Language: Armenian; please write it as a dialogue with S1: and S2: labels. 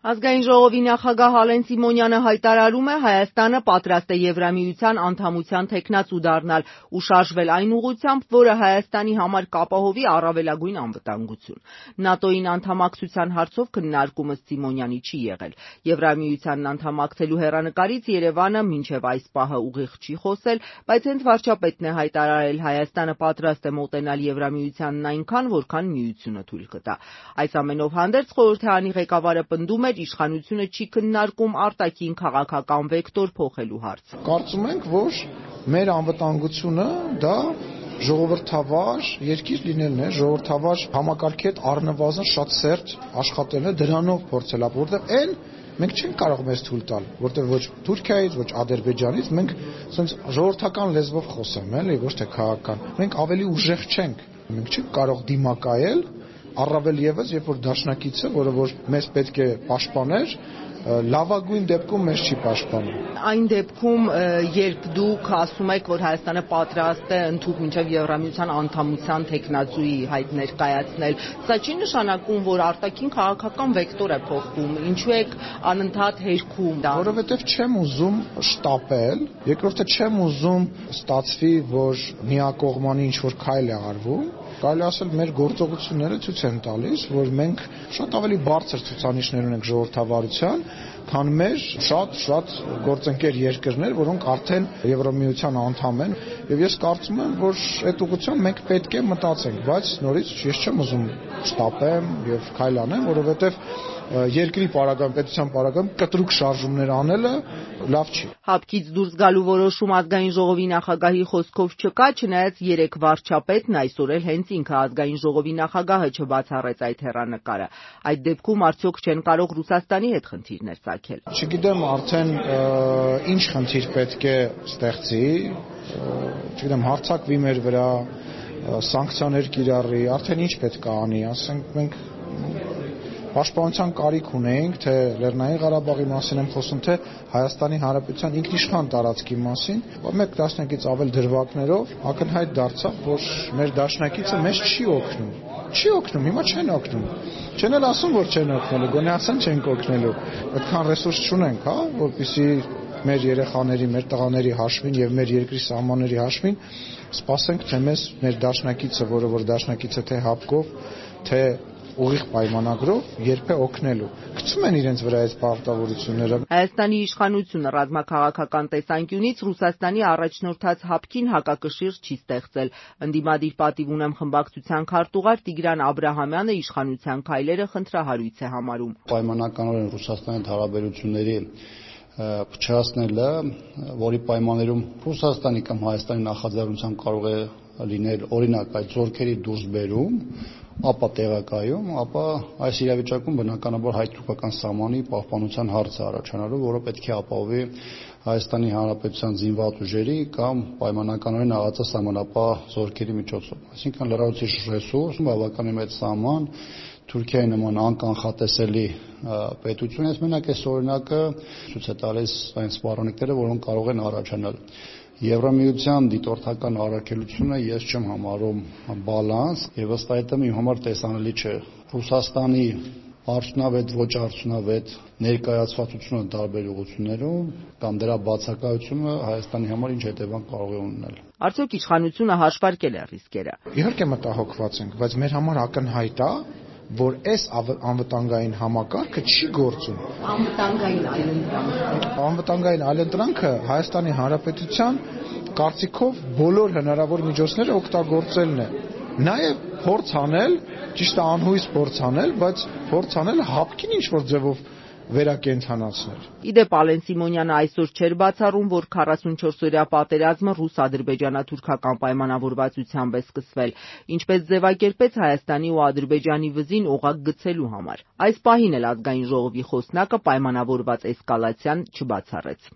S1: Ազգային ժողովի նախագահ Ալեն Սիմոնյանը հայտարարում է՝ Հայաստանը պատրաստ է Եվրամիության անդամության թեկնածու դառնալ ու շարժվել այն ուղղությամբ, որը Հայաստանի համար կապահովի առավելագույն անվտանգություն։ ՆԱՏՕ-ին անդամակցության հարցով քննարկումս Սիմոնյանի չի եղել։ Եվրամիությանն անդամակցելու հեռանկարից Երևանը մինչև այս պահը ուղիղ չի խոսել, բայց հենց վարչապետն է հայտարարել՝ Հայաստանը պատրաստ է մոտենալ Եվրամիությանն այնքան, որքան Միությունը թույլ կտա։ Այս ամենով հանդերձ խորհրդարանի ղեկավարը պնդում էր՝ իշխանությունը չի քննարկում արտաքին քաղաքական վեկտոր փոխելու հարցը։
S2: Կարծում ենք, որ մեր անվտանգությունը դա ժողովրդավար երկիր լինելն է, ժողովրդավար համակարգի հետ առնվազն շատ սերտ աշխատելն է, դրանով փորձել ապ որտեղ այն մենք չենք կարող մեզ թույլ տալ, որտեղ ոչ Թուրքիայից, ոչ Ադրբեջանից մենք ասենց ժողովրդական լեզվով խոսեմ, էլի, ոչ թե քաղաքական։ Մենք ավելի ուժեղ չենք։ Մենք չենք կարող դիմակայել առավել եւս երբ որ դաշնակիցը, որը որ մեզ պետք է պաշտպաներ, լավագույն դեպքում մեզ չի պաշտպանում։
S1: Այն դեպքում, երբ դուք ասում եք, որ Հայաստանը պատրաստ է ընդհուպ մինչև Եվրամիության անդամության տեխնացուի հայտ ներկայացնել, սա չի նշանակում, որ արտաքին քաղաքական վեկտոր է փոխվում։ Ինչու եք անընդհատ հերքում դա։
S2: Որովհետև չեմ ուզում շտապել, երկրորդը չեմ ուզում ստացվի, որ միակողմանի ինչ որ քայլ է արվում կարելի ասել մեր գործողությունները ցույց են տալիս, որ մենք շատ ավելի բարձր ցուցանիշներ ունենք ժողովրդավարության, քան մեր շատ-շատ գործընկեր երկրներ, որոնք արդեն Եվրոմիության անդամ են, եւ ես կարծում եմ, որ այդ ուղղությամբ մենք պետք է մտածենք, բայց նորից ես չեմ ուզում շտապեմ եւ քայլ անեմ, որովհետեւ երկրի պարագայում, պետության պարագայում կտրուկ շարժումներ անելը լավ չի։
S1: Հապկից դուրս գալու որոշում ազգային ժողովի նախագահի խոսքով չկա, չնայած երեք վարչապետն այսօր էլ հենց ինքը ազգային ժողովի նախագահը չբացառեց այդ հեռանկարը։ Այդ դեպքում արդյոք չեն կարող Ռուսաստանի հետ խնդիրներ ծագել։
S2: Չգիտեմ արդեն ինչ խնդիր պետք է ստեղծի, չգիտեմ հարցակվի մեր վրա սանկցիաներ կիրառի, արդեն ինչ պետք է անի, ասենք մենք պաշտպանության կարիք ունեինք, թե Լեռնային Ղարաբաղի մասին եմ խոսում, թե Հայաստանի Հանրապետության ինքնիշխան տարածքի մասին, մեկ տասնյակից ավել դրվագներով ակնհայտ դարձավ, որ մեր դաշնակիցը մեզ չի օգնում։ Չի օգնում, հիմա չեն օգնում։ Չեն էլ ասում, որ չեն օգնելու, գոնե ասեն չենք օգնելու։ Այդքան ռեսուրս չունենք, հա, որպեսի մեր երեխաների, մեր տղաների հաշվին եւ մեր երկրի սահմանների հաշվին սպասենք, թե մեզ մեր դաշնակիցը, որը որ դաշնակիցը թե հապկով, թե ուղիղ պայմանագրով երբ է օգնելու։ Գցում են իրենց վրա այս պարտավորությունները։
S1: Հայաստանի իշխանությունը ռազմաքաղաքական տեսանկյունից Ռուսաստանի առաջնորդած հապկին հակակշիռ չի ստեղծել։ Ընդդիմադիր պատիվ ունեմ խմբակցության քարտուղար Տիգրան Աբ รา համյանը իշխանության քայլերը խնդրահարույց է համարում։
S3: Պայմանականորեն Ռուսաստանի հետ հարաբերությունների փչացնելը, որի պայմաններում Ռուսաստանի կամ Հայաստանի նախաձեռնությամբ կարող է լինել օրինակ այդ զորքերի դուրսբերում ապա տեղակայում, ապա այս իրավիճակում բնականաբար հայ-թուրքական սահմանի պահպանության հարց է առաջանալու, որը պետք է ապահովի Հայաստանի Հանրապետության զինված ուժերի կամ պայմանականորեն աղացա սահմանապահ զորքերի միջոցով։ Այսինքն լրացուցիչ ռեսուրս, բավականին մեծ սահման, Թուրքիայի նման անկանխատեսելի պետություն, ես մենակ այս օրինակը ցույց է տալիս այն սպառնիկները, որոնք կարող են առաջանալ։ Եվրամիության դիտորդական առաքելությունը ես չեմ համարում բալանս եւ ըստ այդմ իմ համար տեսանելի չէ. Ռուսաստանի արդյունավետ ոչ արդյունավետ ներկայացվածությունը տարբեր ուղություններում կամ դրա բացակայությունը Հայաստանի համար ինչ հետևանք կարող է ունենալ։
S1: Արդյոք իշխանությունը հաշվարկել է ռիսկերը։
S2: Իհարկե մտահոգված ենք, բայց մեր համար ակնհայտ է, որ այս անվտանգային համակարգը չի գործում։
S1: Անվտանգային այլընտրանք։
S2: Անվտանգային այլընտրանքը Հայաստանի Հանրապետության կարծիքով բոլոր հնարավոր միջոցները օգտագործելն է։ Նաև փորձ անել, ճիշտ անհույս փորձ аնել, բայց փորձ անել հապկին ինչ որ ձևով վերակենդանացնել։
S1: Իդեպ Ալեն Սիմոնյանը այսօր չէր բացառում, որ 44-օրյա պատերազմը ռուս-ադրբեջանա-թուրքական պայմանավորվածությամբ է սկսվել, ինչպես ձևակերպեց Հայաստանի ու Ադրբեջանի վզին օղակ գցելու համար։ Այս պահին էլ ազգային ժողովի խոսնակը պայմանավորված էսկալացիան չբացառեց։